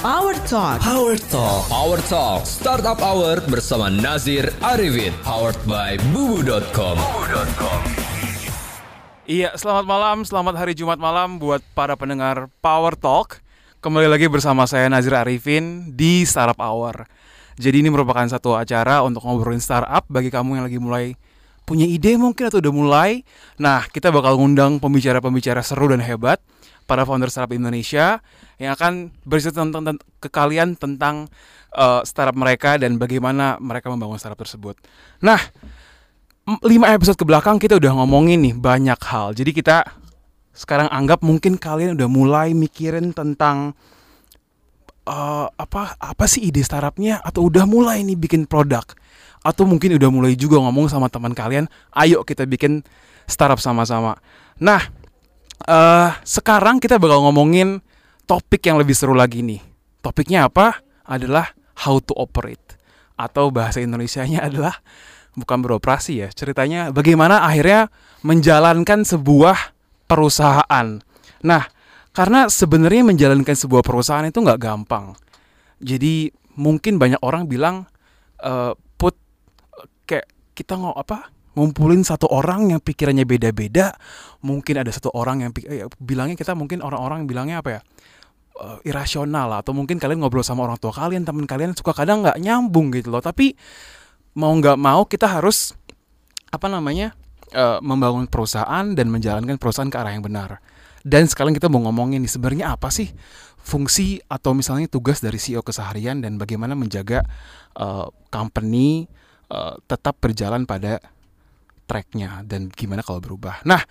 Power Talk. Power Talk. Power Talk. Startup Hour bersama Nazir Arifin. Powered by bubu.com. Iya, selamat malam, selamat hari Jumat malam buat para pendengar Power Talk. Kembali lagi bersama saya Nazir Arifin di Startup Hour. Jadi ini merupakan satu acara untuk ngobrolin startup bagi kamu yang lagi mulai punya ide mungkin atau udah mulai. Nah, kita bakal ngundang pembicara-pembicara seru dan hebat para founder startup Indonesia yang akan bercerita tentang, tentang ke kalian tentang uh, startup mereka dan bagaimana mereka membangun startup tersebut. Nah, m- lima episode ke belakang kita udah ngomongin nih banyak hal. Jadi kita sekarang anggap mungkin kalian udah mulai mikirin tentang uh, apa apa sih ide startupnya atau udah mulai nih bikin produk atau mungkin udah mulai juga ngomong sama teman kalian, ayo kita bikin startup sama-sama. Nah, uh, sekarang kita bakal ngomongin topik yang lebih seru lagi nih. Topiknya apa? Adalah how to operate atau bahasa Indonesianya adalah bukan beroperasi ya. Ceritanya bagaimana akhirnya menjalankan sebuah perusahaan. Nah, karena sebenarnya menjalankan sebuah perusahaan itu nggak gampang. Jadi mungkin banyak orang bilang eh, put kayak kita nggak apa ngumpulin satu orang yang pikirannya beda-beda. Mungkin ada satu orang yang eh, bilangnya kita mungkin orang-orang bilangnya apa ya? eh, irasional atau mungkin kalian ngobrol sama orang tua kalian, teman kalian suka kadang nggak nyambung gitu loh. Tapi mau nggak mau kita harus apa namanya eh, membangun perusahaan dan menjalankan perusahaan ke arah yang benar. Dan sekarang kita mau ngomongin nih sebenarnya apa sih fungsi atau misalnya tugas dari CEO keseharian dan bagaimana menjaga eh, company eh, tetap berjalan pada tracknya dan gimana kalau berubah. Nah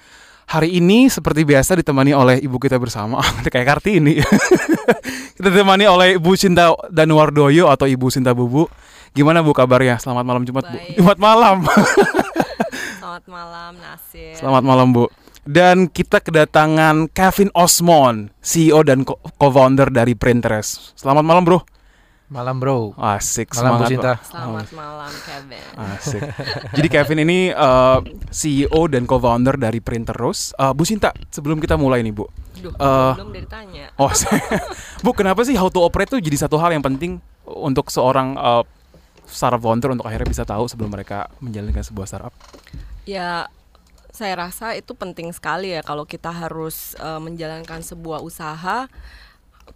hari ini seperti biasa ditemani oleh ibu kita bersama kayak kartini. kita ditemani oleh Ibu Cinta Danuardoyo atau Ibu Cinta Bubu. Gimana Bu kabarnya? Selamat malam Jumat Bu. Baik. Jumat malam. Selamat malam Nasir. Selamat malam Bu. Dan kita kedatangan Kevin Osmond, CEO dan co- co-founder dari Printerest. Selamat malam Bro. Malam bro. Asik Malam semangat, Bu Sinta. Selamat malam Kevin. Asik. Jadi Kevin ini eh, CEO dan co-founder dari Printerest. Eh, Bu Sinta, sebelum kita mulai nih Bu. Duh, Eh, belum dari tanya. Oh, Bu, kenapa sih how to operate itu jadi satu hal yang penting untuk seorang eh, startup founder untuk akhirnya bisa tahu sebelum mereka menjalankan sebuah startup? Ya saya rasa itu penting sekali ya kalau kita harus eh, menjalankan sebuah usaha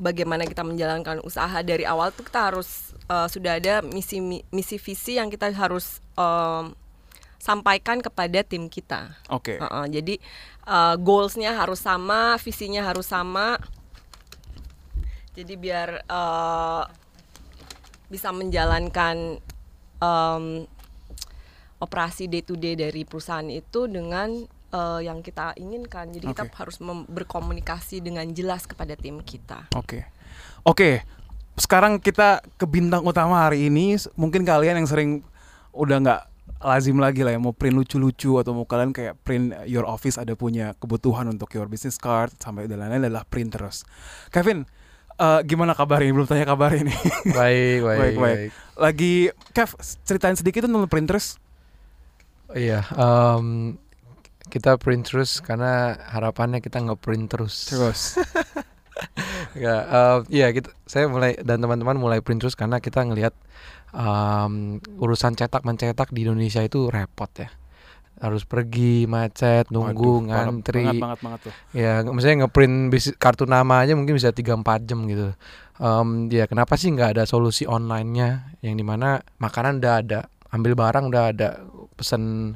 bagaimana kita menjalankan usaha dari awal tuh kita harus eh, sudah ada misi mi- misi visi yang kita harus em, sampaikan kepada tim kita. Oke. Heeh, jadi uh, goalsnya harus sama, visinya harus sama. Jadi biar uh, bisa menjalankan um, operasi day to day dari perusahaan itu dengan uh, yang kita inginkan. Jadi kita Oke. harus mem- berkomunikasi dengan jelas kepada tim kita. Oke. Oke. Sekarang kita ke bintang utama hari ini. Mungkin kalian yang sering udah nggak lazim lagi lah ya mau print lucu-lucu atau mau kalian kayak print your office ada punya kebutuhan untuk your business card sampai dan lain-lain adalah print terus. Kevin, eh, gimana kabarnya? Belum tanya kabar ini. Baik, baik, Baik, baik. baik. Lagi Kev, ceritain sedikit tentang printers. Iya, em, kita print terus karena harapannya kita nggak print terus. Terus. Ya, em, iya kita, saya mulai dan teman-teman mulai print terus karena kita ngelihat em, urusan cetak mencetak di Indonesia itu repot ya. Harus pergi macet, nunggu, Waduh, parah ngantri. Banget banget banget tuh. Ya, misalnya ngeprint kartu nama aja mungkin bisa 3-4 jam gitu. Em, ya kenapa sih nggak ada solusi online-nya yang di mana makanan udah ada, ambil barang udah ada, pesen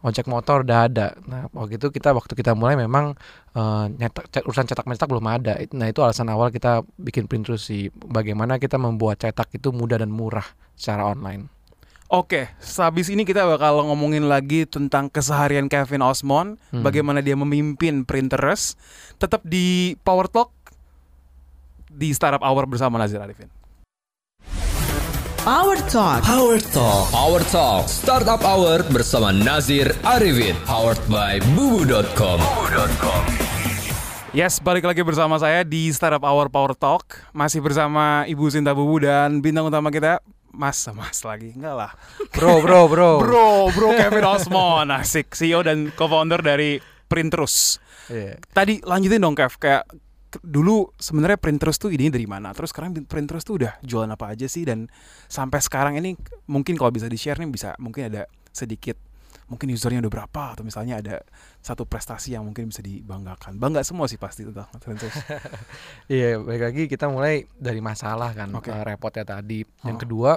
ojek motor udah ada. Nah waktu itu kita waktu kita mulai memang eh, nyetak cet- urusan cetak mencetak belum ada. Nah itu alasan awal kita bikin print terus sih. Bagaimana kita membuat cetak itu mudah dan murah secara online. Oke, sehabis ini kita bakal ngomongin lagi tentang keseharian Kevin Osmond, Hmm. bagaimana dia memimpin Printerest. Tetap di Power Talk di Startup Hour bersama Nazir Arifin. Power Talk. Power Talk. Power Talk. Startup Hour bersama Nazir Arifin. Powered by bubu.com. Yes, balik lagi bersama saya di Startup Hour Power Talk. Masih bersama Ibu Sinta Bubu dan bintang utama kita Mas, Mas lagi. Enggak lah. Bro, bro, bro. Bro, bro Kevin Osmond. Asik, CEO dan co-founder dari Printerus. Iya. Tadi lanjutin dong Kev, kayak dulu sebenarnya printers tuh idenya dari mana? Terus sekarang printers tuh udah jualan apa aja sih dan sampai sekarang ini mungkin kalau bisa di-share nih bisa mungkin ada sedikit mungkin usernya udah berapa atau misalnya ada satu prestasi yang mungkin bisa dibanggakan. Bangga semua sih pasti tentang printers. Iya, baik lagi kita mulai dari masalah kan, Oke. eh, repotnya tadi. Yang Oh. kedua,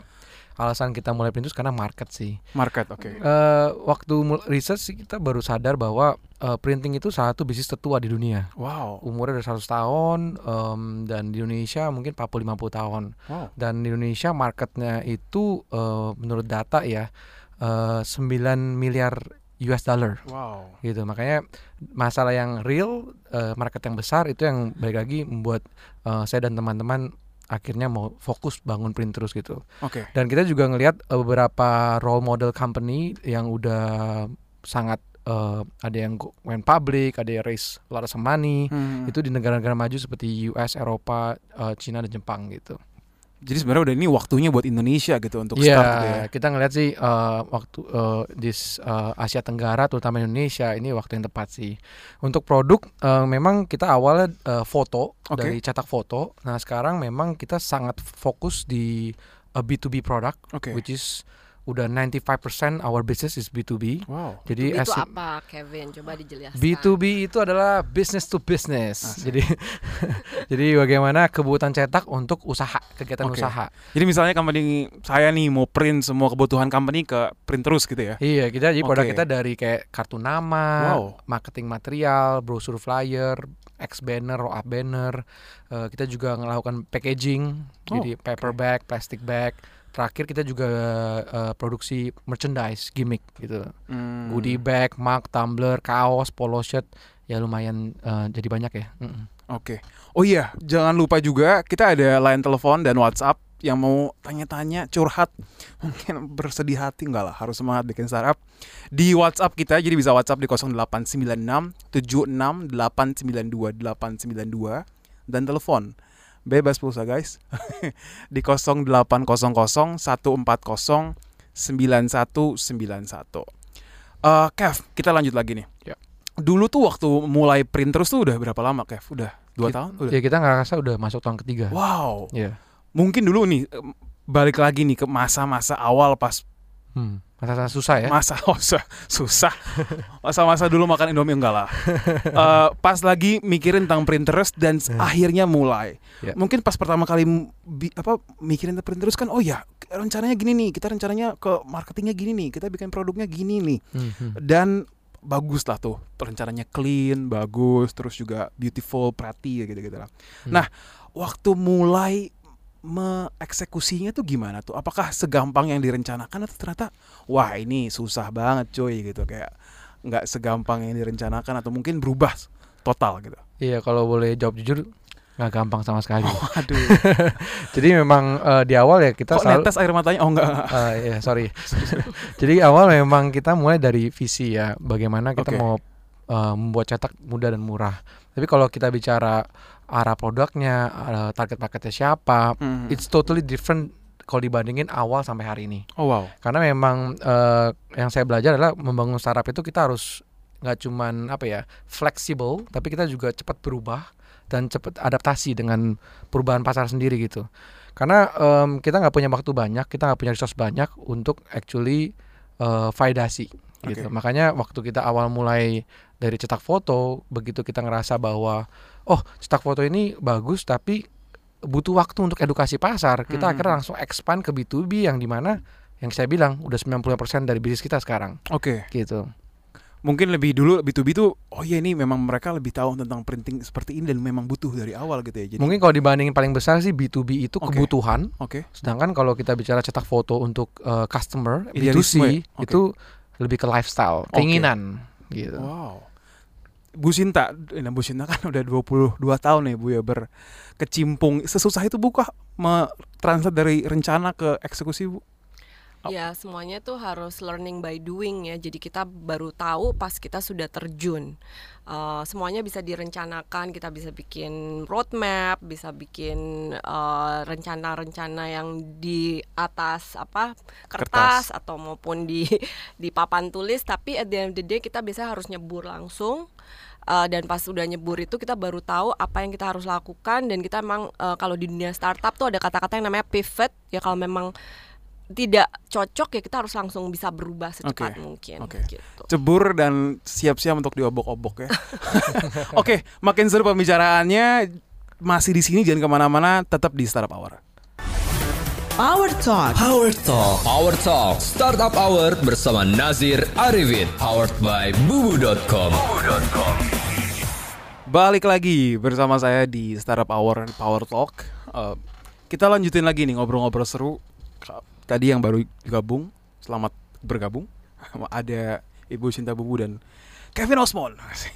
alasan kita mulai Printus karena market sih. Market, oke. Eh, waktu research sih kita baru sadar bahwa eh, printing itu salah satu bisnis tertua di dunia. Wow. Umurnya udah 100 tahun em, dan di Indonesia mungkin 40-50 tahun. Wow. Dan di Indonesia marketnya itu eh, menurut data ya eh, 9 miliar US dollar Wow. gitu. Makanya masalah yang real, eh, market yang besar itu yang balik lagi membuat eh, saya dan teman-teman akhirnya mau fokus bangun print terus gitu. Oke. Dan kita juga ngelihat eh, beberapa role model company yang udah sangat eh, ada yang went public, ada yang raise a lot of money. Hmm. Itu di negara-negara maju seperti US, Eropa, eh, Cina dan Jepang gitu. Jadi sebenarnya udah ini waktunya buat Indonesia gitu untuk Iya, start gitu ya. kita ngeliat sih eh, waktu eh, di eh, Asia Tenggara terutama Indonesia ini waktu yang tepat sih. Untuk produk eh, memang kita awalnya eh, foto Oke. dari cetak foto. Nah, sekarang memang kita sangat fokus di eh, B2B product Oke. which is udah 95% our business is B2B. Wow. Jadi itu as you- apa Kevin? Coba dijelaskan. B2B itu adalah business to business. Asik. Jadi jadi bagaimana kebutuhan cetak untuk usaha, kegiatan Oke. usaha. Jadi misalnya company saya nih mau print semua kebutuhan company ke print terus gitu ya. Iya, kita jadi produk Oke. kita dari kayak kartu nama, Wow. marketing material, brosur flyer, X banner, roll up banner. Eh, kita juga melakukan packaging, Oh, jadi paper bag, plastic bag. Terakhir kita juga eh, produksi merchandise, gimmick gitu. Hmm. Goodie bag, mug, tumbler, kaos, polo shirt. Ya lumayan eh, jadi banyak ya. Mm-mm. Oke. Oh iya, jangan lupa juga kita ada line telepon dan WhatsApp yang mau tanya-tanya, curhat, mungkin bersedih hati enggak lah, harus semangat bikin startup. Di WhatsApp kita jadi bisa WhatsApp di 0896 76 892 892 dan telepon. Bebas pulsa guys. di 0800 140 9191. Eh Kev, kita lanjut lagi nih. Ya. Dulu tuh waktu mulai print terus tuh udah berapa lama Kev? Udah dua Kit- tahun? Udah. Ya kita ngerasa udah masuk tahun ketiga. Wow. Iya. Mungkin dulu nih balik lagi nih ke masa-masa awal pas Hmm. Masa-masa susah ya. masa oh, susah, susah. Masa-masa dulu makan Indomie enggak lah. Eh, pas lagi mikirin tentang Pinterest dan s- akhirnya mulai. Ya. Mungkin pas pertama kali bi- apa mikirin tentang Pinterest kan oh ya rencananya gini nih, kita rencananya ke marketingnya gini nih, kita bikin produknya gini nih. Hmm, hmm. Dan bagus lah tuh rencananya clean, bagus, terus juga beautiful, pretty gitu-gitu lah. Hmm. Nah, waktu mulai mengeksekusinya tuh gimana tuh? Apakah segampang yang direncanakan atau ternyata wah ini susah banget coy gitu kayak nggak segampang yang direncanakan atau mungkin berubah total gitu. Iya, kalau boleh jawab jujur nggak gampang sama sekali. Waduh, Jadi memang eh, di awal ya kita kok selalu netes air matanya? Oh enggak. Eh, ya sorry. Jadi awal memang kita mulai dari visi ya, bagaimana kita Oke. mau eh, membuat cetak mudah dan murah. Tapi kalau kita bicara arah produknya, eh, target marketnya siapa, Hmm. it's totally different kalau dibandingin awal sampai hari ini. Oh wow. Karena memang eh, yang saya belajar adalah membangun startup itu kita harus nggak cuman apa ya fleksibel, tapi kita juga cepat berubah dan cepat adaptasi dengan perubahan pasar sendiri gitu. Karena em, kita nggak punya waktu banyak, kita nggak punya resource banyak untuk actually eh, validasi gitu. Oke. Makanya waktu kita awal mulai dari cetak foto, begitu kita ngerasa bahwa oh cetak foto ini bagus, tapi butuh waktu untuk edukasi pasar. Kita Hmm. akhirnya langsung expand ke B2B yang di mana yang saya bilang udah 90% dari bisnis kita sekarang Oke. gitu. Mungkin lebih dulu B2B tuh oh iya ini memang mereka lebih tahu tentang printing seperti ini dan memang butuh dari awal gitu ya. Jadi Mungkin kalau dibandingin paling besar sih B2B itu Oke. kebutuhan, oke. sedangkan kalau kita bicara cetak foto untuk eh, customer Idealisme B2C ya? Oke. itu lebih ke lifestyle, keinginan gitu. Wow. Bu Sinta, nah Bu Sinta kan udah 22 tahun nih Bu ya berkecimpung. Sesusah itu Bu kah me-translate dari rencana ke eksekusi Bu? Ya semuanya tuh harus learning by doing ya. Jadi kita baru tahu pas kita sudah terjun. Uh, semuanya bisa direncanakan. Kita bisa bikin roadmap, bisa bikin uh, rencana-rencana yang di atas apa kertas, atau maupun di di papan tulis. Tapi at the end of the day kita bisa harus nyebur langsung Uh, dan pas udah nyebur itu kita baru tahu apa yang kita harus lakukan dan kita emang uh, kalau di dunia startup tuh ada kata-kata yang namanya pivot ya kalau memang tidak cocok ya kita harus langsung bisa berubah secepat Oke, mungkin oke. gitu. Cebur dan siap-siap untuk diobok-obok ya. Oke, makin seru pembicaraannya. Masih di sini jangan ke mana-mana, tetap di Startup Hour. Power Talk. Power Talk. Power Talk Startup Hour bersama Nazir Arifin. Powered by Bubu.com. Balik lagi bersama saya di Startup Hour Power Talk. Eh, kita lanjutin lagi nih ngobrol-ngobrol seru. Tadi yang baru gabung, selamat bergabung. Ada Ibu Cinta Bubu dan Kevin Osmond,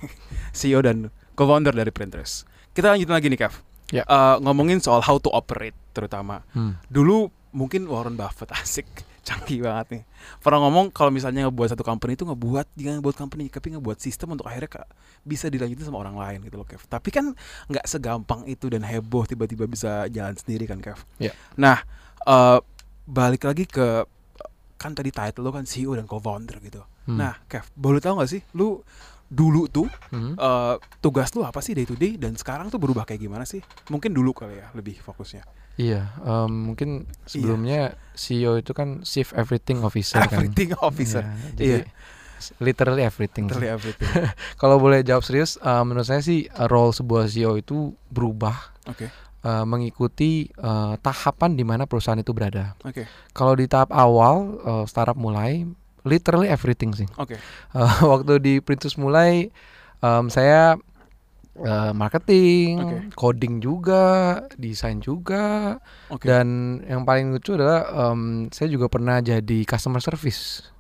CEO dan co-founder dari Printers. Kita lanjutin lagi nih, Kev. Ya. Eh, ngomongin soal how to operate terutama. Hmm. Dulu mungkin Warren Buffett asik, canggih banget nih. Pernah ngomong kalau misalnya ngebuat satu company itu ngebuat jangan ngebuat company, tapi ngebuat sistem untuk akhirnya Kak, bisa dilanjutin sama orang lain gitu loh, Kev. Tapi kan nggak segampang itu dan heboh tiba-tiba bisa jalan sendiri kan, Kev. Ya. Nah, eh, balik lagi ke kan tadi title lo kan CEO dan co-founder gitu. Hmm. Nah, Kev, boleh tahu nggak sih lu dulu tuh Hmm. eh, tugas lu apa sih day to day dan sekarang tuh berubah kayak gimana sih? Mungkin dulu kali ya lebih fokusnya. Iya, em, mungkin sebelumnya CEO itu kan Chief Everything Officer Everything kan. officer. Iya, jadi Iya. literally everything. sih. Literally everything. Kalau boleh jawab serius, eh, menurut saya sih eh, role sebuah CEO itu berubah Oke. Eh, mengikuti eh, tahapan di mana perusahaan itu berada. Oke. Kalau di tahap awal eh, startup mulai, literally everything sih. Oke. Eh, waktu di Printus mulai, em, saya eh, marketing, Oke. coding juga, desain juga, Oke. dan yang paling lucu adalah em, saya juga pernah jadi customer service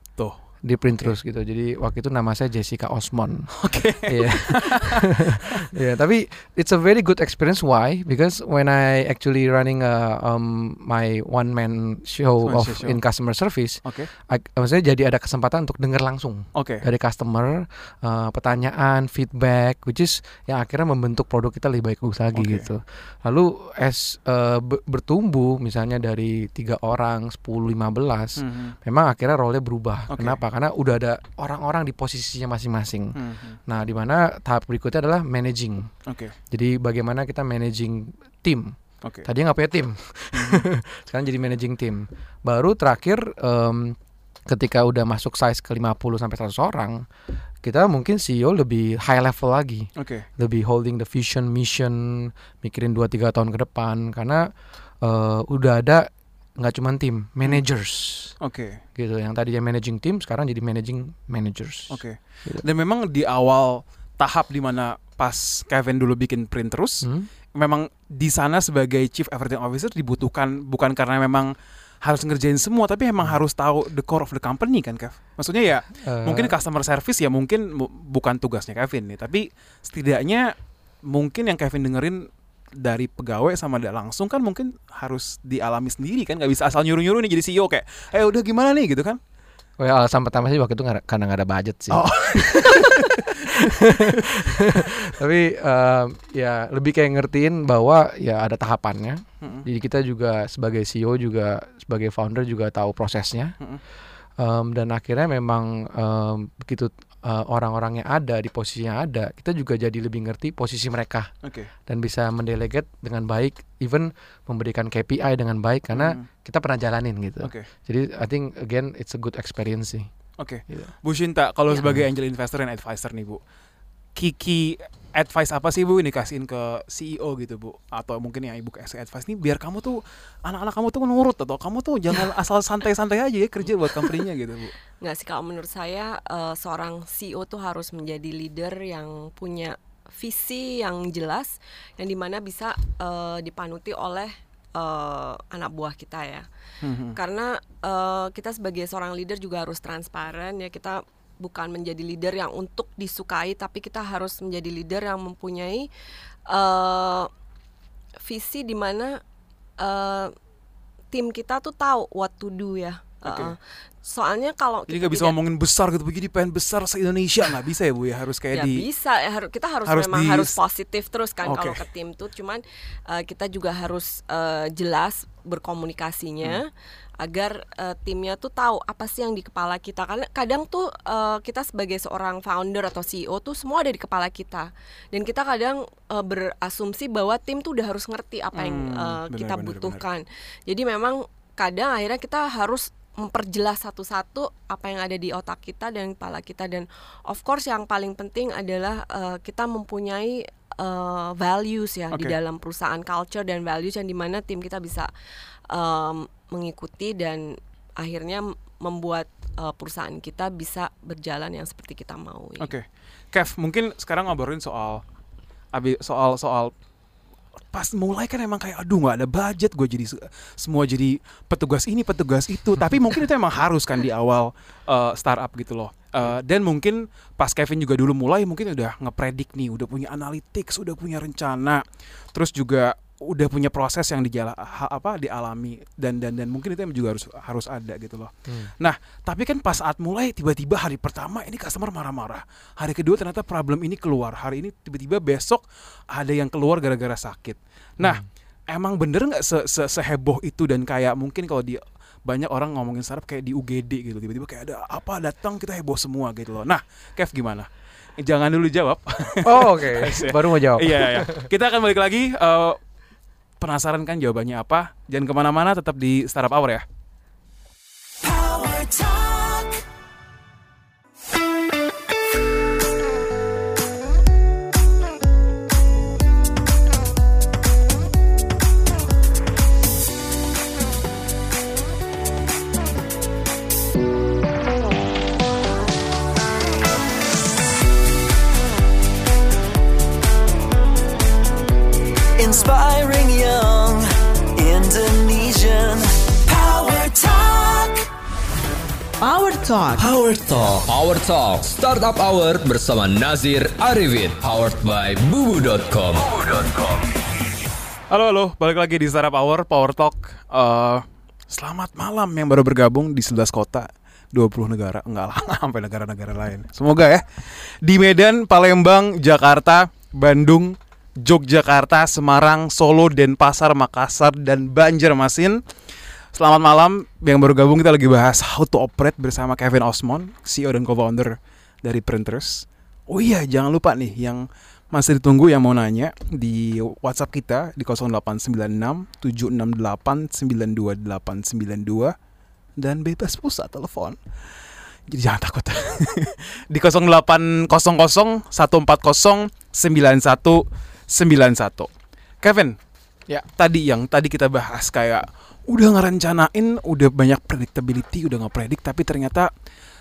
Di Printrus gitu. Jadi waktu itu nama saya Jessica Osmond. Oke. Iya. Iya, tapi it's a very good experience. Why? Because when I actually running a um, my one man show One of show. in customer service, Oke. I, maksudnya jadi ada kesempatan untuk dengar langsung Oke. dari customer uh, pertanyaan, feedback, which is yang akhirnya membentuk produk kita lebih baik lagi Oke. gitu. Lalu as uh, be- bertumbuh misalnya dari tiga orang, 10, 15 Mhm. memang akhirnya role-nya berubah. Oke. Kenapa? Karena udah ada orang-orang di posisinya masing-masing. Mhm. Nah, di mana tahap berikutnya adalah managing. Oke. Jadi bagaimana kita managing tim. Oke. Tadi nggak punya tim, sekarang jadi managing tim. Baru terakhir em, ketika udah masuk size ke 50 sampai 100 orang, kita mungkin CEO lebih high level lagi, Oke. lebih holding the vision, mission, mikirin 2 3 tahun ke depan karena eh, udah ada nggak cuma tim, managers Oke. gitu. Yang tadinya managing tim sekarang jadi managing managers. Oke. Gitu. Dan memang di awal tahap di mana pas Kevin dulu bikin print terus, Hmm? memang di sana sebagai chief everything officer dibutuhkan bukan karena memang harus ngerjain semua tapi memang harus tahu the core of the company kan Kev. Maksudnya ya Eh, mungkin customer service ya mungkin mu- bukan tugasnya Kevin nih, tapi setidaknya mungkin yang Kevin dengerin dari pegawai sama tidak langsung kan mungkin harus dialami sendiri kan nggak bisa asal nyuruh-nyuruh nih jadi CEO kayak eh udah gimana nih gitu kan Oh ya, alasan pertama sih waktu itu karena nggak ada budget sih. Oh. Tapi em, ya lebih kayak ngertiin bahwa ya ada tahapannya. Mm-mm. Jadi kita juga sebagai CEO juga sebagai founder juga tahu prosesnya. Mm-mm. Em, dan akhirnya memang em, begitu eh, orang-orang yang ada di posisi yang ada, kita juga jadi lebih ngerti posisi mereka oke dan bisa mendelegate dengan baik, even memberikan KPI dengan baik karena Mm. kita pernah jalanin gitu. oke Jadi I think again it's a good experience sih. oke Gitu. Bu Shinta kalau Ya. sebagai angel investor dan advisor nih Bu Kiki advice apa sih Bu ini kasihin ke CEO gitu Bu atau mungkin yang ibu kasih advice nih biar kamu tuh anak-anak kamu tuh nurut atau kamu tuh jangan asal santai-santai aja ya kerja buat company-nya gitu Bu Nggak sih kalau menurut saya eh, seorang CEO tuh harus menjadi leader yang punya visi yang jelas yang di mana bisa eh, dipanuti oleh eh, anak buah kita ya. Mhm. Karena eh, kita sebagai seorang leader juga harus transparan ya kita bukan menjadi leader yang untuk disukai tapi kita harus menjadi leader yang mempunyai eh, visi di mana eh, tim kita tuh tahu what to do ya. Oke. Uh-uh. soalnya kalau Jadi kita nggak bisa tidak- ngomongin besar gitu, jadi pengen besar se Indonesia nggak bisa ya bu ya harus kayak ya di bisa ya, kita harus, harus memang di- harus positif terus kan Oke. kalau ke tim tuh cuman eh, kita juga harus eh, jelas berkomunikasinya Hmm. Agar eh, timnya tuh tahu apa sih yang di kepala kita. Karena kadang tuh eh, kita sebagai seorang founder atau CEO tuh semua ada di kepala kita. Dan kita kadang eh, berasumsi bahwa tim tuh udah harus ngerti apa yang Hmm, eh, benar, kita benar, butuhkan. Jadi memang kadang akhirnya kita harus memperjelas satu-satu apa yang ada di otak kita dan kepala kita. Dan of course yang paling penting adalah eh, kita mempunyai eh, values ya di Oke. dalam perusahaan culture dan values yang di mana tim kita bisa em, mengikuti dan akhirnya membuat eh, perusahaan kita bisa berjalan yang seperti kita mau. Oke, Kev, mungkin sekarang ngobrolin soal abi soal soal pas mulai kan emang kayak aduh nggak ada budget gue jadi se- semua jadi petugas ini petugas itu tapi mungkin itu emang harus kan di awal eh, startup gitu loh Eh, dan mungkin pas Kevin juga dulu mulai mungkin udah ngepredik nih udah punya analytics udah punya rencana terus juga udah punya proses yang dijala apa dialami dan dan dan mungkin itu yang juga harus harus ada gitu loh Nah, tapi kan pas saat mulai tiba-tiba hari pertama ini customer marah-marah. Hari kedua ternyata problem ini keluar. Hari ini tiba-tiba besok ada yang keluar gara-gara sakit. Nah, emang bener nggak se -se seheboh itu dan kayak mungkin kalau di banyak orang ngomongin startup kayak di UGD gitu. Tiba-tiba kayak ada apa datang kita heboh semua gitu loh. Nah, Kev gimana? Jangan dulu jawab. Oh, oke. Baru mau jawab. iya, iya. Kita akan balik lagi. eh, penasaran kan jawabannya apa? Jangan ke mana-mana, tetap di Startup Hour ya. Power Talk Startup Hour bersama Nazir Arifin. Powered by bubu.com. Halo halo, balik lagi di Startup Hour Power Talk. Eh, selamat malam yang baru bergabung di 11 kota, 20 negara, enggak lah, sampai negara-negara lain. Semoga ya. Di Medan, Palembang, Jakarta, Bandung, Yogyakarta, Semarang, Solo, Denpasar, Makassar, dan Banjarmasin. Selamat malam, yang baru gabung kita lagi bahas how to operate bersama Kevin Osmond, CEO dan co-founder dari Printers. Oh iya, jangan lupa nih yang masih ditunggu yang mau nanya di WhatsApp kita di 0896 768 92892 dan bebas pulsa telepon. Jadi jangan takut. di 0800 140 9191. Kevin, ya tadi yang tadi kita bahas kayak udah ngerencanain, udah banyak predictability, udah ngepredik tapi ternyata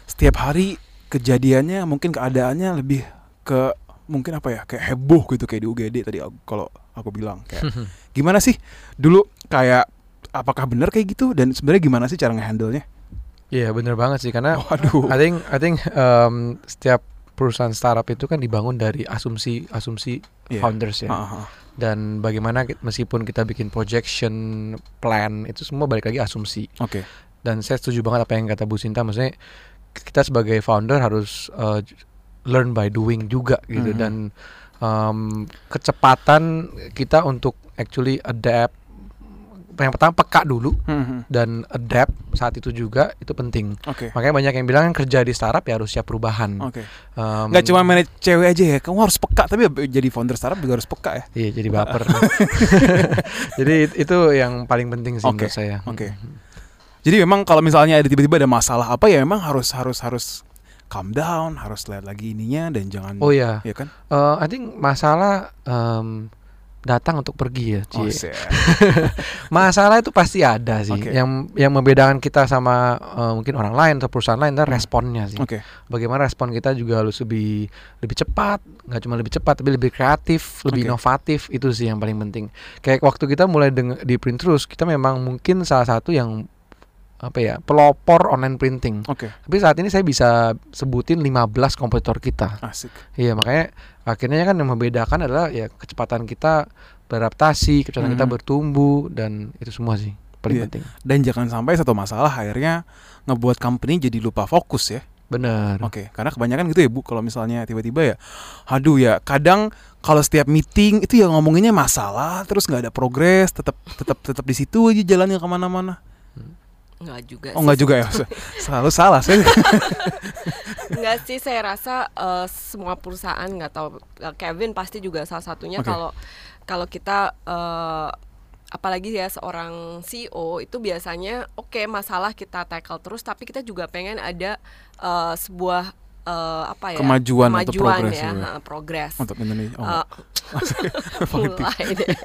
setiap hari kejadiannya mungkin keadaannya lebih ke mungkin apa ya kayak heboh gitu kayak di UGD tadi kalau aku bilang kayak gimana sih dulu kayak apakah benar kayak gitu dan sebenarnya gimana sih cara ngehandle-nya? Iya, bener banget sih karena Waduh. I think I think um, setiap perusahaan startup itu kan dibangun dari asumsi-asumsi Iya. founders ya. Ah, ah, Dan bagaimana ki- meskipun kita bikin projection plan itu semua balik lagi asumsi. Oke. Dan saya setuju banget apa yang kata Bu Sinta maksudnya kita sebagai founder harus uh, learn by doing juga gitu Mhm. dan um, kecepatan kita untuk actually adapt yang pertama peka dulu Hmm, hmm. dan adapt saat itu juga itu penting. Oke. Makanya banyak yang bilang kan kerja di startup ya harus siap perubahan. Oke. Um, Nggak cuma manage cewek aja ya, kamu harus peka tapi jadi founder startup juga harus peka ya. Iya jadi baper. jadi it- itu yang paling penting sih Oke, menurut saya. oke. Jadi memang kalau misalnya ada tiba-tiba ada masalah apa ya memang harus harus harus calm down, harus lihat lagi ininya dan jangan Oh iya, ya kan? Eh, I think masalah em, datang untuk pergi ya, Oh, Ci. siap. masalah itu pasti ada sih. Oke. Yang yang membedakan kita sama eh, mungkin orang lain atau perusahaan lain adalah Hmm. responnya sih. Oke. Bagaimana respon kita juga harus lebih lebih cepat, nggak cuma lebih cepat tapi lebih kreatif, lebih Oke. inovatif itu sih yang paling penting. Kayak waktu kita mulai di print terus, kita memang mungkin salah satu yang apa ya pelopor online printing. Oke. Tapi saat ini saya bisa sebutin 15 kompetitor kita. Asik. Iya makanya akhirnya kan yang membedakan adalah ya kecepatan kita beradaptasi, kecepatan kita Mhm. bertumbuh dan itu semua sih. paling Iya. penting. Dan jangan sampai satu masalah akhirnya ngebuat company jadi lupa fokus ya. Benar. Oke, karena kebanyakan gitu ya Bu, kalau misalnya tiba-tiba ya, aduh ya, kadang kalau setiap meeting itu ya ngomonginnya masalah, terus nggak ada progres, tetap tetap tetap di situ aja jalannya ke mana-mana. Enggak juga Oh sih nggak juga ya, selalu salah saya. Enggak sih, saya rasa eh, semua perusahaan nggak tahu eh, Kevin pasti juga salah satunya Oke. kalau kalau kita eh, apalagi ya seorang CEO itu biasanya oke masalah kita tackle terus tapi kita juga pengen ada eh, sebuah eh, apa ya Kemajuan atau progress ya, gitu ya. progress. Untuk Indonesia. Oh, Eh, mulai deh.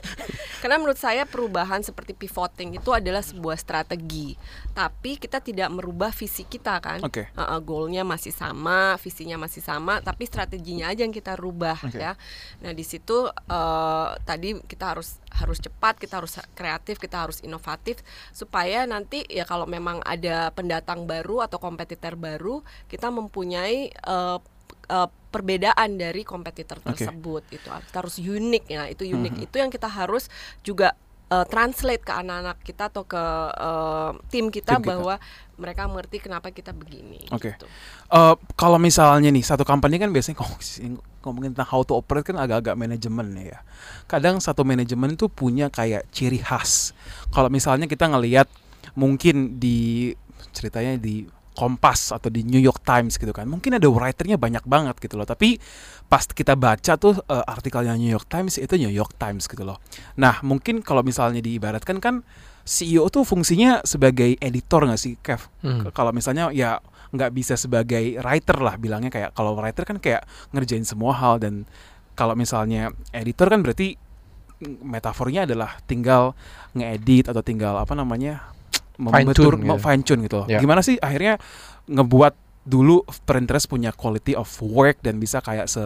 Karena menurut saya perubahan seperti pivoting itu adalah sebuah strategi, tapi kita tidak merubah visi kita kan. Oke. Uh, uh, goalnya masih sama, visinya masih sama, tapi strateginya aja yang kita rubah Oke. ya. Nah di situ uh, tadi kita harus harus cepat, kita harus kreatif, kita harus inovatif supaya nanti ya kalau memang ada pendatang baru atau kompetitor baru, kita mempunyai uh, uh, perbedaan dari kompetitor tersebut itu kita harus unik ya itu unik Mhm. itu yang kita harus juga uh, translate ke anak-anak kita atau ke uh, tim kita Tim kita. bahwa mereka mengerti kenapa kita begini Oke. gitu. Eh, kalau misalnya nih satu company kan biasanya ngomong- ngomongin tentang how to operate kan agak-agak manajemen ya. Kadang satu manajemen itu punya kayak ciri khas. Kalau misalnya kita ngelihat mungkin di ceritanya di Kompas atau di New York Times gitu kan. Mungkin ada writernya banyak banget gitu loh. Tapi pas kita baca tuh eh, artikelnya New York Times itu New York Times gitu loh. Nah, mungkin kalau misalnya diibaratkan kan CEO tuh fungsinya sebagai editor nggak sih, Kev? Hmm. Kalau misalnya ya nggak bisa sebagai writer lah bilangnya kayak kalau writer kan kayak ngerjain semua hal dan kalau misalnya editor kan berarti mm, metafornya adalah tinggal ngedit atau tinggal apa namanya Fine tune gitu. fine tune gitu loh. Ya. Gimana sih akhirnya ngebuat dulu Pinterest punya quality of work dan bisa kayak se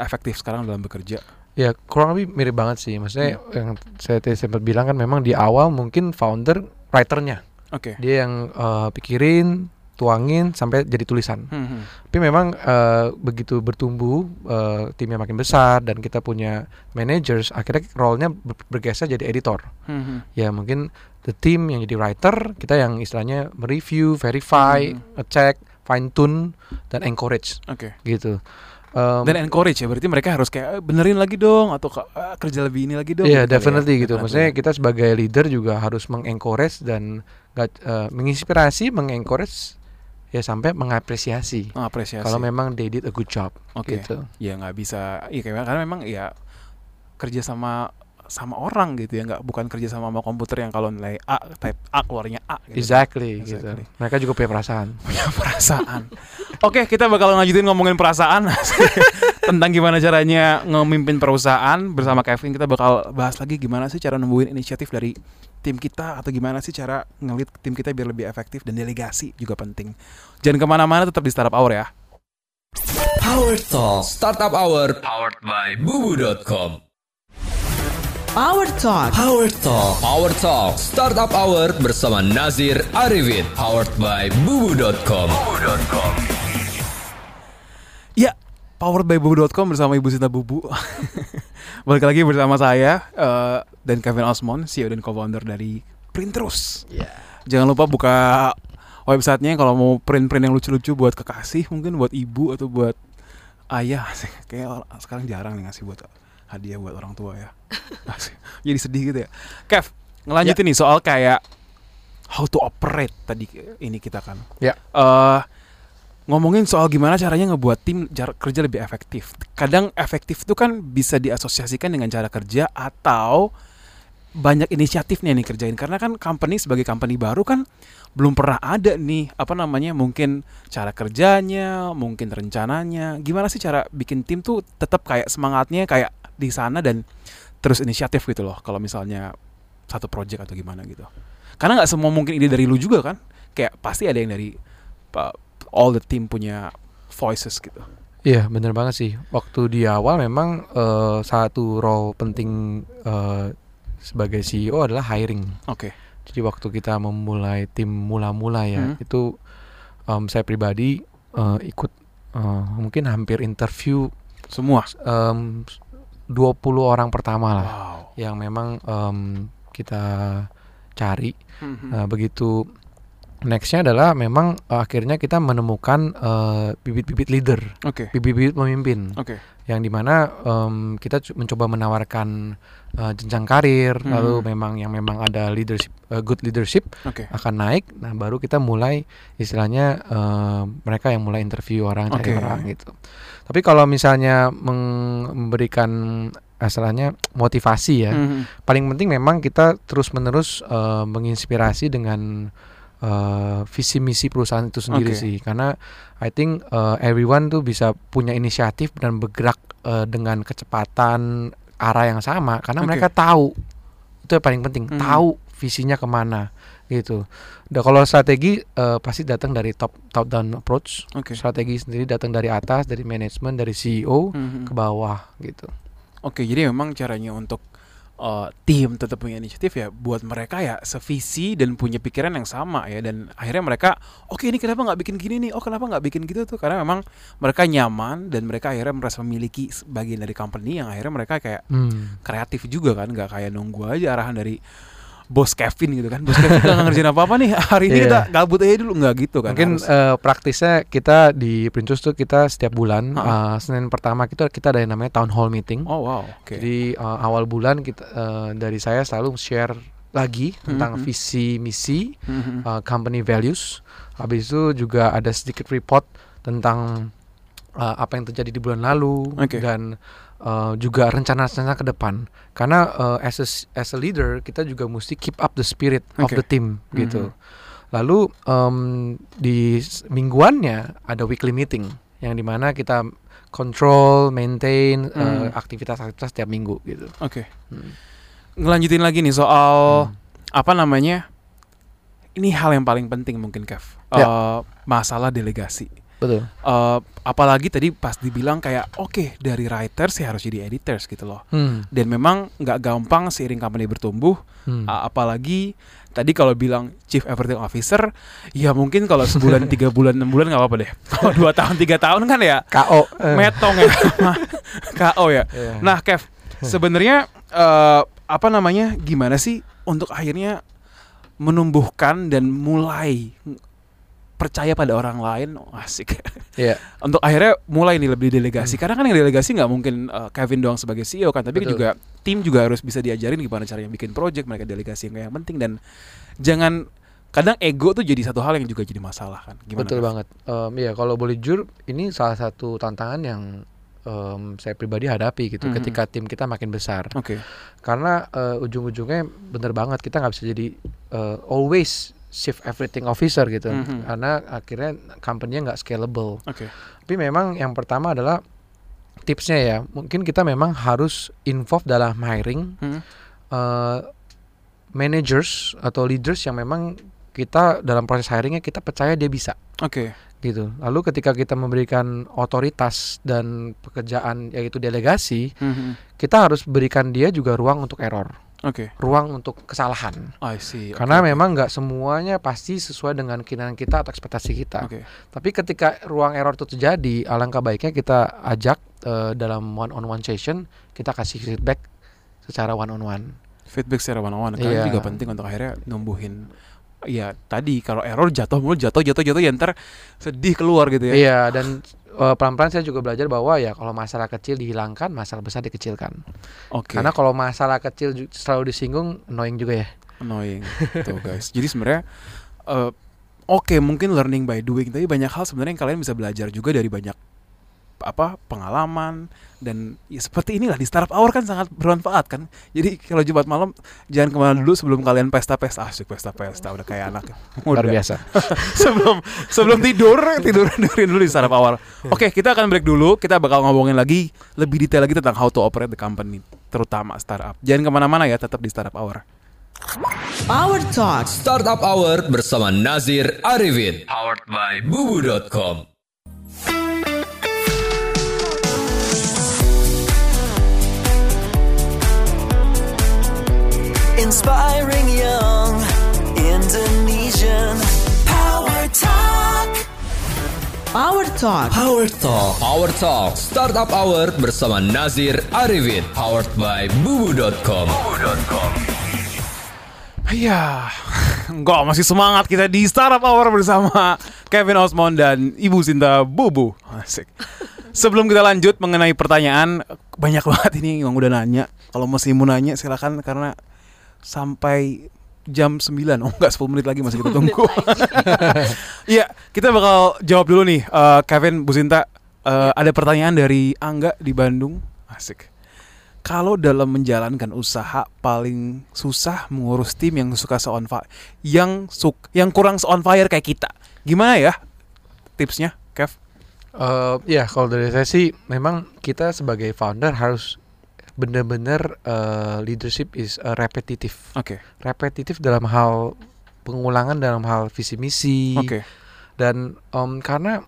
efektif sekarang dalam bekerja. Ya kurang lebih mirip banget sih. Maksudnya Hmm. yang saya tadi sempat bilang kan memang di awal mungkin founder writernya Oke. dia yang eh, pikirin, tuangin sampai jadi tulisan. Hmm, hmm. Tapi memang eh, begitu bertumbuh eh, timnya makin besar dan kita punya managers, akhirnya role-nya ber- bergeser jadi editor. Hmm, hmm. Ya mungkin the team yang jadi writer, kita yang istilahnya mereview, verify, Hmm. ngecek, fine tune dan encourage Oke. gitu. Em, Dan encourage ya, berarti mereka harus kayak "Eh, benerin lagi dong atau "Ka- ah, kerja lebih ini lagi dong. Iya gitu ya. definitely gitu. Definitely. Maksudnya kita sebagai leader juga harus mengencourage dan eh, menginspirasi, mengencourage ya sampai mengapresiasi. mengapresiasi. Kalau memang they did a good job Oke. gitu. ya nggak bisa iya kayak karena memang ya kerja sama sama orang gitu ya nggak bukan kerja sama sama komputer yang kalau nilai A type A keluarnya A gitu. Exactly, Exactly. gitu. Mereka juga punya perasaan. punya perasaan oke kita bakal lanjutin ngomongin perasaan tentang gimana caranya ngemimpin perusahaan bersama Kevin kita bakal bahas lagi gimana sih cara nembuin inisiatif dari tim kita atau gimana sih cara ngelit tim kita biar lebih efektif dan delegasi juga penting jangan ke mana-mana tetap di startup hour ya Power Talk Startup Hour powered by bubu.com. Power Talk. Power Talk Power Talk Startup Hour bersama Nazir Arifin powered by bubu.com. Ya, powered by bubu.com bersama Ibu Sinta Bubu. Balik lagi bersama saya eh, dan Kevin Osmond, CEO dan co-founder dari Printerus. Jangan lupa buka websitenya kalau mau print-print yang lucu-lucu buat kekasih, mungkin buat ibu atau buat ayah. Kayak sekarang jarang nih ngasih buat hadiah buat orang tua ya. Jadi sedih gitu ya. Kev, ngelanjutin nih soal kayak how to operate tadi ini kita kan. Ya. Eh ngomongin soal gimana caranya ngebuat tim kerja lebih efektif. Kadang efektif itu kan bisa diasosiasikan dengan cara kerja atau banyak inisiatif nih yang dikerjain karena kan company sebagai company baru kan belum pernah ada nih apa namanya mungkin cara kerjanya, mungkin rencananya. Gimana sih cara bikin tim tuh tetap kayak semangatnya kayak di sana dan terus inisiatif gitu loh kalau misalnya satu project atau gimana gitu. Karena nggak semua mungkin ide dari lu juga kan. Kayak pasti ada yang dari pa- all the team punya voices gitu. Iya bener banget sih. Waktu di awal memang eh, satu role penting eh, sebagai CEO adalah hiring. Oke. Jadi waktu kita memulai tim mula-mula ya Hmm. itu em, saya pribadi eh, ikut eh, mungkin hampir interview Semua. em, 20 orang pertama lah Wow. yang memang em, kita cari. Nah, begitu nextnya adalah memang eh, akhirnya kita menemukan eh, bibit-bibit leader, Oke. bibit-bibit pemimpin Oke. yang di mana em, kita mencoba menawarkan eh, jenjang karir, Hmm. lalu memang yang memang ada leadership, eh, good leadership Oke. akan naik. Nah, baru kita mulai istilahnya eh, mereka yang mulai interview orang, cari orang gitu. Tapi kalau misalnya memberikan istilahnya motivasi ya, Mhm. paling penting memang kita terus menerus eh, menginspirasi dengan eh, visi misi perusahaan itu sendiri Oke. sih karena I think eh, everyone tuh bisa punya inisiatif dan bergerak eh, dengan kecepatan arah yang sama karena Oke. mereka tahu itu yang paling penting Mhm. tahu visinya ke mana gitu. Dan kalau strategi eh, pasti datang dari top top down approach. Oke. Strategi sendiri datang dari atas, dari manajemen, dari CEO Mhm. ke bawah gitu. Oke, jadi memang caranya untuk uh, tim tetap punya inisiatif ya buat mereka ya sevisi dan punya pikiran yang sama ya. Dan akhirnya mereka oke ini kenapa nggak bikin gini nih? Oh kenapa nggak bikin gitu tuh? Karena memang mereka nyaman dan mereka akhirnya merasa memiliki bagian dari company yang akhirnya mereka kayak Hmm. kreatif juga kan nggak kayak nunggu aja arahan dari bos Kevin gitu kan bos Kevin nggak ngerjain apa apa nih hari ini Iya. kita gabut aja dulu nggak gitu kan Mungkin harus. eh, praktisnya kita di Princess tuh kita setiap bulan eh, Senin pertama kita kita ada yang namanya town hall meeting. oh wow oke Jadi eh, awal bulan kita eh, dari saya selalu share lagi tentang Mhm. visi misi Mhm. eh, company values. Habis itu juga ada sedikit report tentang eh, apa yang terjadi di bulan lalu Oke. dan eh, juga rencana-rencana ke depan. Karena eh, as a, as a leader kita juga mesti keep up the spirit of Oke. the team gitu. Mhm. Lalu em, di mingguannya ada weekly meeting yang di mana kita control, maintain eh, Hmm. aktivitas-aktivitas tiap minggu gitu. Oke. Hmm. Ngelanjutin lagi nih soal Hmm. apa namanya? Ini hal yang paling penting mungkin Kev. Ya. Eh, masalah delegasi. Betul. Eh, apalagi tadi pas dibilang kayak oke dari writers ya harus jadi editors gitu loh. Hmm. Dan memang nggak gampang seiring company bertumbuh. Hmm. A- apalagi tadi kalau bilang chief everything officer, ya mungkin kalau sebulan tiga bulan enam bulan nggak apa-apa deh. Kalau dua tahun tiga tahun kan ya KO. eh. metong ya, KO ya. Iya. Nah, Kev, sebenarnya eh, apa namanya? Gimana sih untuk akhirnya menumbuhkan dan mulai percaya pada orang lain? Oh, asik. Iya. untuk akhirnya mulai nih lebih delegasi. Karena kan yang delegasi nggak mungkin eh, Kevin doang sebagai CEO kan, tapi Betul. juga tim juga harus bisa diajarin gimana caranya bikin project, mereka delegasi yang yang penting dan jangan kadang ego tuh jadi satu hal yang juga jadi masalah kan. Gimana? Betul Kev? banget. Em, Iya, kalau boleh jujur, ini salah satu tantangan yang em, saya pribadi hadapi gitu Mhm. ketika tim kita makin besar. Oke. Karena eh, ujung-ujungnya bener banget kita nggak bisa jadi eh, always chief everything officer gitu. Mhm. Karena akhirnya company-nya nggak scalable. Oke. Tapi memang yang pertama adalah tipsnya ya, mungkin kita memang harus involve dalam hiring Hmm. eh, managers atau leaders yang memang kita dalam proses hiringnya kita percaya dia bisa Oke. gitu. Lalu ketika kita memberikan otoritas dan pekerjaan yaitu delegasi, Mhm. kita harus berikan dia juga ruang untuk error, Oke. ruang untuk kesalahan. I see. Karena oke. memang nggak semuanya pasti sesuai dengan keinginan kita atau ekspektasi kita. Oke. Tapi ketika ruang error itu terjadi, alangkah baiknya kita ajak eh, dalam one on one session, kita kasih feedback secara one on one. feedback secara one on one karena Iya. juga penting untuk akhirnya numbuhin ya tadi kalau error jatuh mulu jatuh jatuh jatuh ya ntar sedih keluar gitu ya Iya, dan pelan-pelan saya juga belajar bahwa ya kalau masalah kecil dihilangkan, masalah besar dikecilkan. oke Karena kalau masalah kecil selalu disinggung, annoying juga ya. annoying tuh guys jadi sebenarnya eh, oke mungkin learning by doing tapi banyak hal sebenarnya yang kalian bisa belajar juga dari banyak apa pengalaman dan ya seperti inilah di startup hour kan sangat bermanfaat kan jadi kalau jumat malam jangan ke mana dulu sebelum kalian pesta-pesta asik pesta-pesta udah kayak anak Luar Udah. biasa. sebelum sebelum tidur tidur dengerin dulu di startup hour. Oke, kita akan break dulu. Kita bakal ngomongin lagi lebih detail lagi tentang how to operate the company, terutama startup. Jangan ke mana-mana ya, tetap di startup hour. Power Talk Startup Hour bersama Nazir Arifin. Powered by bubu.com. Inspiring young Indonesian Power Talk. Power Talk Power Talk. Power Talk Startup Hour bersama Nazir Arifin. Powered by bubu.com. Iya, enggak masih semangat kita di Startup Hour bersama Kevin Osmond dan Ibu Sinta Bubu. Asik. Sebelum kita lanjut mengenai pertanyaan, banyak banget ini yang udah nanya. Kalau masih mau nanya silakan karena sampai jam 9 Oh enggak 10 menit lagi masih kita tunggu. Iya, kita bakal jawab dulu nih eh, Kevin Bu Sinta. eh, ada pertanyaan dari Angga di Bandung. Asik. Kalau dalam menjalankan usaha paling susah mengurus tim yang suka se on fire, yang suk yang kurang se on fire kayak kita. Gimana ya tipsnya, Kev? Eh, ya kalau dari saya sih memang kita sebagai founder harus benar-benar eh, leadership is eh, repetitif. Oke. Repetitif dalam hal pengulangan dalam hal visi misi Oke. dan em, karena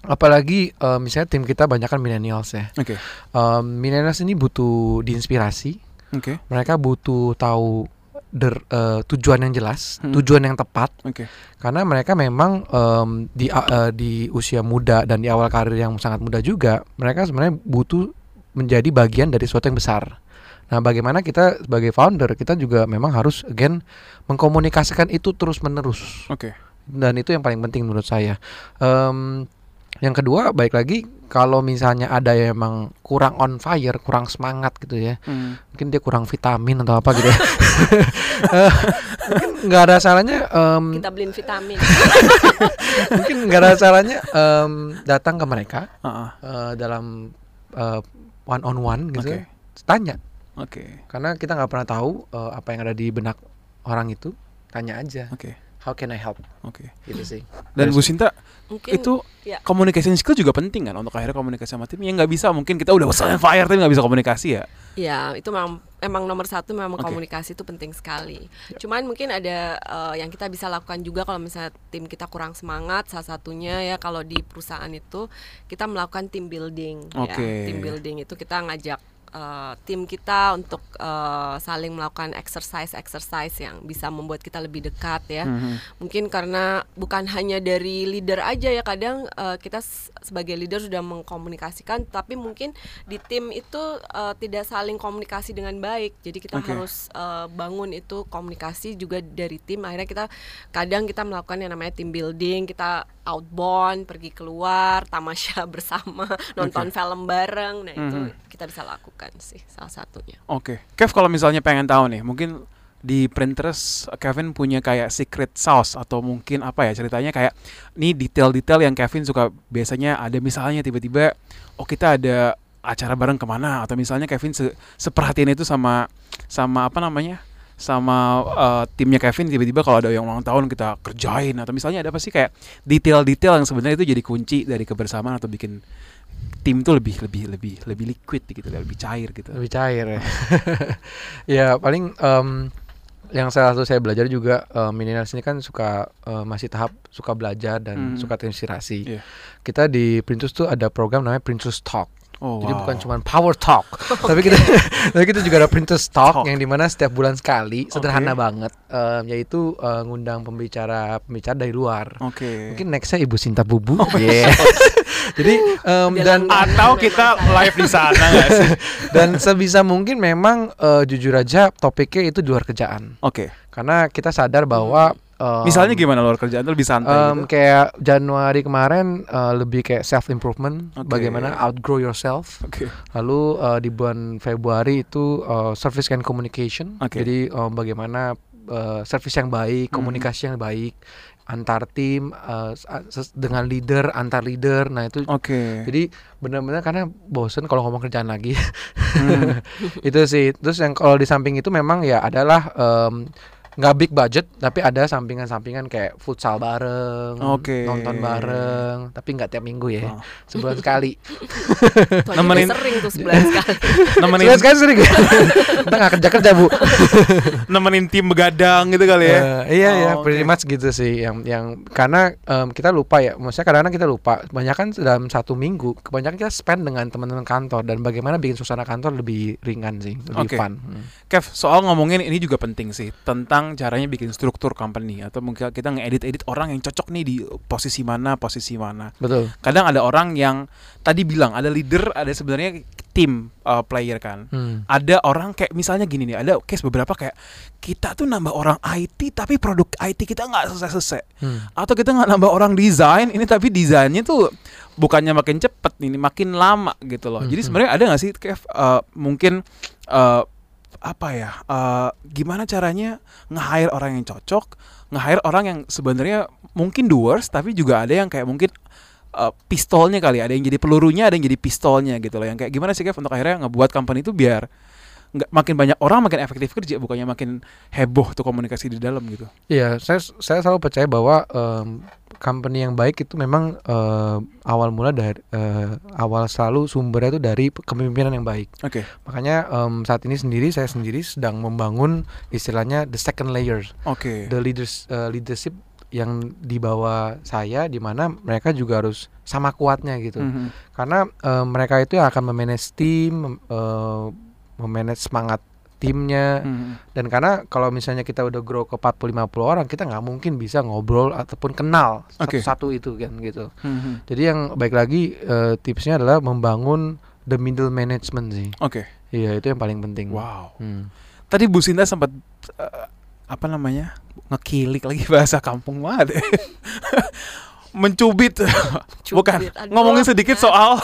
apalagi eh, misalnya tim kita banyak kan millennials ya. Oke. Em, millennials ini butuh diinspirasi. Oke. Mereka butuh tahu der- eh, tujuan yang jelas, Hmm. tujuan yang tepat Oke. karena mereka memang em, di eh, di usia muda dan di awal karir yang sangat muda juga mereka sebenarnya butuh menjadi bagian dari sesuatu yang besar. Nah, bagaimana kita sebagai founder kita juga memang harus again mengkomunikasikan itu terus menerus Oke. dan itu yang paling penting menurut saya. Em, yang kedua baik lagi kalau misalnya ada yang emang kurang on fire, kurang semangat gitu ya, Hmm. mungkin dia kurang vitamin atau apa gitu ya. Eh, mungkin nggak ada salahnya em, Kita beliin vitamin. mungkin nggak ada salahnya em, datang ke mereka Ah, ah. eh, dalam one on one gitu Oke. tanya Oke. karena kita nggak pernah tahu eh, apa yang ada di benak orang itu tanya aja Oke. how can I help Oke. gitu sih Dan Bu Sinta, Mungkin itu ya. communication skill juga penting kan untuk akhirnya komunikasi sama tim. Ya nggak bisa mungkin kita udah fire tapi nggak bisa komunikasi ya. Ya, itu memang emang nomor satu memang Oke. komunikasi itu penting sekali. Cuman mungkin ada eh, yang kita bisa lakukan juga kalau misalnya tim kita kurang semangat. Salah satunya ya kalau di perusahaan itu kita melakukan team building. Oke. Ya, team building itu kita ngajak eh, tim kita untuk eh, saling melakukan exercise exercise yang bisa membuat kita lebih dekat ya. Mhm. Mungkin karena bukan hanya dari leader aja ya kadang eh, kita sebagai leader sudah mengkomunikasikan tapi mungkin di tim itu eh, tidak saling komunikasi dengan baik. Jadi kita Oke. harus eh, bangun itu komunikasi juga dari tim. Akhirnya kita kadang kita melakukan yang namanya team building, kita outbound, pergi keluar, tamasya bersama, nonton film bareng. Nah, itu Mhm. kita bisa lakukan sih salah satunya. Oke. Kev kalau misalnya pengen tahu nih, mungkin di Pinterest Kevin punya kayak secret sauce atau mungkin apa ya ceritanya kayak nih detail-detail yang Kevin suka biasanya ada misalnya tiba-tiba oh kita ada acara bareng ke mana atau misalnya Kevin se seperhatian itu sama sama apa namanya sama eh, timnya Kevin tiba-tiba kalau ada yang ulang tahun kita kerjain atau misalnya ada apa sih kayak detail-detail yang sebenarnya itu jadi kunci dari kebersamaan atau bikin tim itu lebih lebih lebih lebih liquid gitu lebih cair gitu lebih cair ya ya paling em, yang salah satu saya belajar juga em, millennials ini kan suka em, masih tahap suka belajar dan Hmm. suka terinspirasi Iya. kita di Princess tuh ada program namanya Princess Talk Oh, Jadi wow. bukan cuma power talk, tapi kita tapi kita juga ada Princess talk, Talk. yang di mana setiap bulan sekali, sederhana Oke. banget, em, yaitu eh, ngundang pembicara pembicara dari luar. Oke. Mungkin nextnya Ibu Sinta Bubu, Yeah. Jadi Udah dan atau kita live di sana nggak sih? dan sebisa mungkin memang eh, jujur aja topiknya itu di luar kerjaan, Oke. karena kita sadar bahwa em, Misalnya gimana luar kerjaan lebih santai em, gitu? kayak Januari kemarin eh, lebih kayak self improvement, Oke. bagaimana outgrow yourself. Oke. Lalu eh, di bulan Februari itu eh, service and communication. Oke. Jadi eh, bagaimana eh, service yang baik, Mhm. komunikasi yang baik antar tim ses- dengan leader, antar leader. Nah, itu Oke. jadi benar-benar karena bosen kalau ngomong kerjaan lagi. Hmm. itu sih. Terus yang kalau di samping itu memang ya adalah em, nggak big budget tapi ada sampingan-sampingan kayak futsal bareng, Oke. nonton bareng, tapi nggak tiap minggu ya, Oh. sebulan sekali. Nemenin- sering tuh sebulan sekali. nemenin Sebulan sekali sering. Kita nggak kerja kerja bu. nemenin tim begadang gitu kali ya. Eh, iya iya, Oh, pretty much gitu sih. Yang yang karena em, kita lupa ya, maksudnya kadang-kadang kita lupa. Kebanyakan dalam satu minggu, kebanyakan kita spend dengan teman-teman kantor dan bagaimana bikin suasana kantor lebih ringan sih, lebih Oke. fun. Hmm. Kev, soal ngomongin ini juga penting sih tentang kadang caranya bikin struktur company atau mungkin kita ngedit-edit orang yang cocok nih di posisi mana, posisi mana. Betul. Kadang ada orang yang tadi bilang ada leader, ada sebenarnya tim uh, player kan. Hmm. Ada orang kayak misalnya gini nih, ada case beberapa kayak kita tuh nambah orang IT tapi produk IT kita nggak selesai-selesai. Hmm. Atau kita nggak nambah orang desain ini tapi desainnya tuh bukannya makin cepet ini makin lama gitu loh. Jadi Mhm. sebenarnya ada nggak sih Kev uh, mungkin uh, apa ya uh, gimana caranya nge-hire orang yang cocok, nge-hire orang yang sebenarnya mungkin doers tapi juga ada yang kayak mungkin uh, pistolnya kali ada yang jadi pelurunya ada yang jadi pistolnya gitu loh yang kayak gimana sih Kev untuk akhirnya ngebuat company itu biar nggak makin banyak orang makin efektif kerja bukannya makin heboh tuh komunikasi di dalam gitu. Iya, saya saya selalu percaya bahwa em, company yang baik itu memang eh, awal mula dari eh, awal selalu sumbernya itu dari kepemimpinan yang baik. Oke. Makanya em, saat ini sendiri saya sendiri sedang membangun istilahnya the second layer, Oke. the leaders eh, leadership yang di bawah saya di mana mereka juga harus sama kuatnya gitu. Mhm. Karena eh, mereka itu yang akan memanage tim, eh, memanage semangat timnya Mhm. dan karena kalau misalnya kita udah grow ke 40 50 orang, kita nggak mungkin bisa ngobrol ataupun kenal Oke. satu-satu itu kan gitu. Mhm. Jadi yang baik lagi eh, tipsnya adalah membangun the middle management sih. Oke. Iya, itu yang paling penting. Wow. Hmm. Tadi Bu Sinta sempat eh, apa namanya? ngekilik lagi bahasa kampung banget. ya. Mencubit. Bukan. Aduh, Ngomongin sedikit soal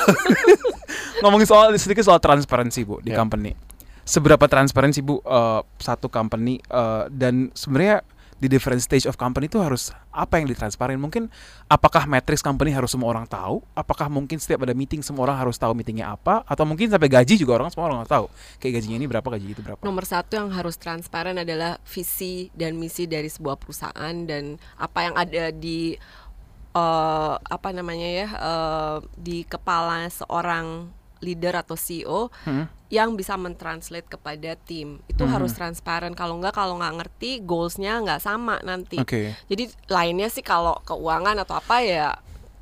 ngomongin soal sedikit soal transparansi, Bu, di Ya. company. Seberapa transparansi, Bu, eh, satu company eh, dan sebenarnya di different stage of company itu harus apa yang ditransparin? Mungkin apakah matrix company harus semua orang tahu? Apakah mungkin setiap ada meeting semua orang harus tahu meetingnya apa? Atau mungkin sampai gaji juga orang semua orang nggak tahu? Kayak gajinya ini berapa, gaji itu berapa? Nomor satu yang harus transparan adalah visi dan misi dari sebuah perusahaan dan apa yang ada di eh, apa namanya ya eh, di kepala seorang leader atau CEO Hmm. yang bisa mentranslate kepada tim itu Mhm. harus transparan kalau nggak kalau nggak ngerti goalsnya nggak sama nanti Oke. jadi lainnya sih kalau keuangan atau apa ya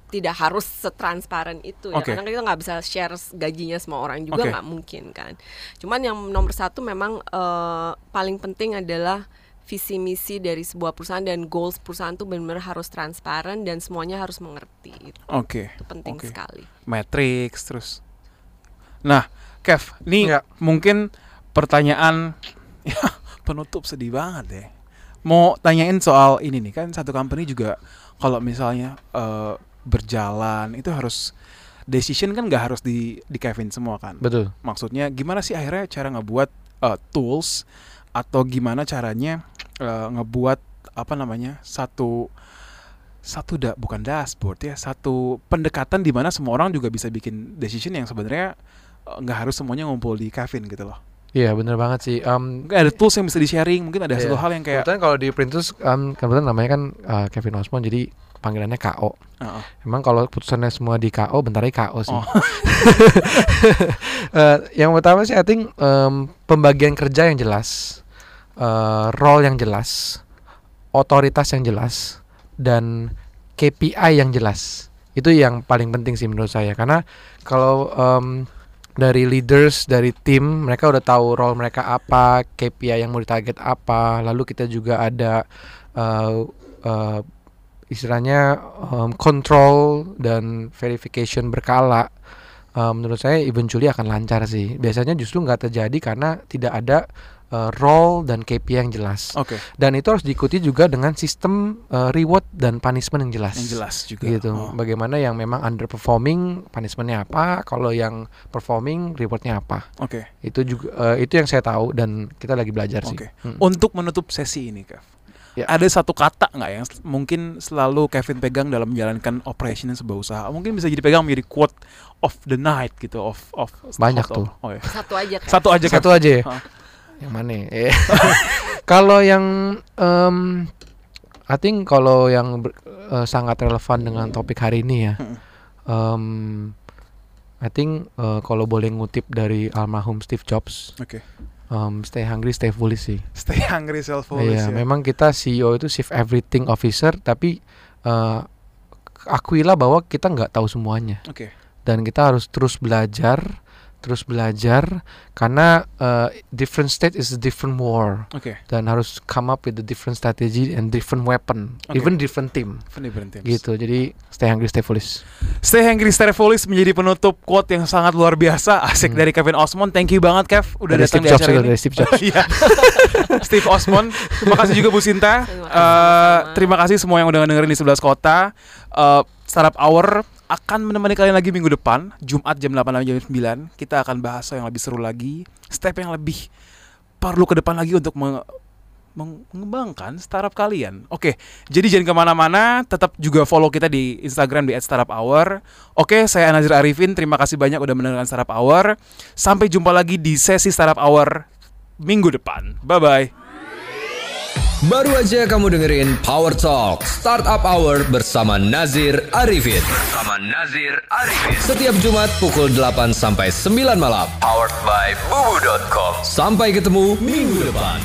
tidak harus setransparan itu ya karena kita nggak bisa share gajinya semua orang juga nggak mungkin kan cuman yang nomor satu memang eh, paling penting adalah visi misi dari sebuah perusahaan dan goals perusahaan tuh benar-benar harus transparan dan semuanya harus mengerti itu, Oke. itu penting Oke. sekali Matrix terus. Nah, Kev, ini Ya. mungkin pertanyaan ya penutup sedih banget deh. Mau tanyain soal ini nih kan satu company juga kalau misalnya eh, berjalan itu harus decision kan nggak harus di di Kevin semua kan. Betul. Maksudnya gimana sih akhirnya cara ngebuat eh, tools atau gimana caranya eh, ngebuat apa namanya satu satu da, bukan dashboard ya satu pendekatan di mana semua orang juga bisa bikin decision yang sebenarnya nggak harus semuanya ngumpul di Kevin gitu loh. Iya, bener banget sih. Em, Mungkin ada tools yang bisa di sharing, mungkin ada Iya. satu hal yang kayak kebetulan kalau di Printus em, kebetulan namanya kan eh, Kevin Osmond jadi panggilannya KO. Heeh. Emang kalau putusannya semua di KO, bentar lagi KO sih. Oh. Eh, yang pertama sih I think em, pembagian kerja yang jelas, eh, role yang jelas, otoritas yang jelas, dan KPI yang jelas. Itu yang paling penting sih menurut saya karena kalau em, dari leaders dari tim mereka udah tahu role mereka apa, KPI yang mau ditarget apa, lalu kita juga ada eh, eh, istilahnya em, control dan verification berkala Uh, menurut saya eventually akan lancar sih. Biasanya justru nggak terjadi karena tidak ada uh, role dan KPI yang jelas. Oke, Dan itu harus diikuti juga dengan sistem uh, reward dan punishment yang jelas. yang jelas juga. Gitu. Oh. Bagaimana yang memang underperforming punishmentnya apa, kalau yang performing rewardnya apa. Oke. Itu juga uh, itu yang saya tahu dan kita lagi belajar sih. Oke. Hmm. Untuk menutup sesi ini, Kev. Ya. Ada satu kata nggak yang mungkin selalu Kevin pegang dalam menjalankan operation sebuah usaha? Mungkin bisa jadi pegang menjadi quote of the night gitu, of of Banyak of- tuh. Oh, ya. satu aja kan Satu aja. Satu aja ya. Yang mana? ya? Eh. kalau yang em, I think kalau yang ber- eh, sangat relevan dengan topik hari ini ya. Em, I think eh, kalau boleh ngutip dari almarhum Steve Jobs, Oke. em, stay hungry, stay foolish sih. Stay hungry, self Iya, memang kita CEO itu chief everything officer, tapi eh, akuilah bahwa kita nggak tahu semuanya Oke. dan kita harus terus belajar terus belajar karena uh, different state is a different war Oke. dan harus come up with the different strategy and different weapon, Oke. even different team Teams. gitu. Jadi stay hungry, stay foolish. Stay Hungry Stay Foolish menjadi penutup quote yang sangat luar biasa asik dari Kevin Osmond. Thank you banget Kev udah Hmm. Dari datang Steve di Jobs acara juga, ini. dari Steve Jobs. Iya. Steve Osmond. Terima kasih juga Bu Sinta. Terima kasih Eh, sama-sama. terima kasih semua yang udah dengerin di 11 kota. Eh, Startup Hour akan menemani kalian lagi minggu depan, Jumat jam 8 sampai jam 9. Kita akan bahas yang lebih seru lagi, step yang lebih perlu ke depan lagi untuk menge- mengembangkan startup kalian. Oke, jadi jangan ke mana-mana, tetap juga follow kita di Instagram di @startuphour. Oke, saya Nazir Arifin, terima kasih banyak udah mendengarkan Startup Hour. Sampai jumpa lagi di sesi Startup Hour minggu depan. Bye-bye. Baru aja kamu dengerin Power Talk Startup Hour bersama Nazir Arifin. Bersama Nazir Arifin. Setiap Jumat pukul 8 sampai 9 malam. Powered by bubu.com. Sampai ketemu minggu depan.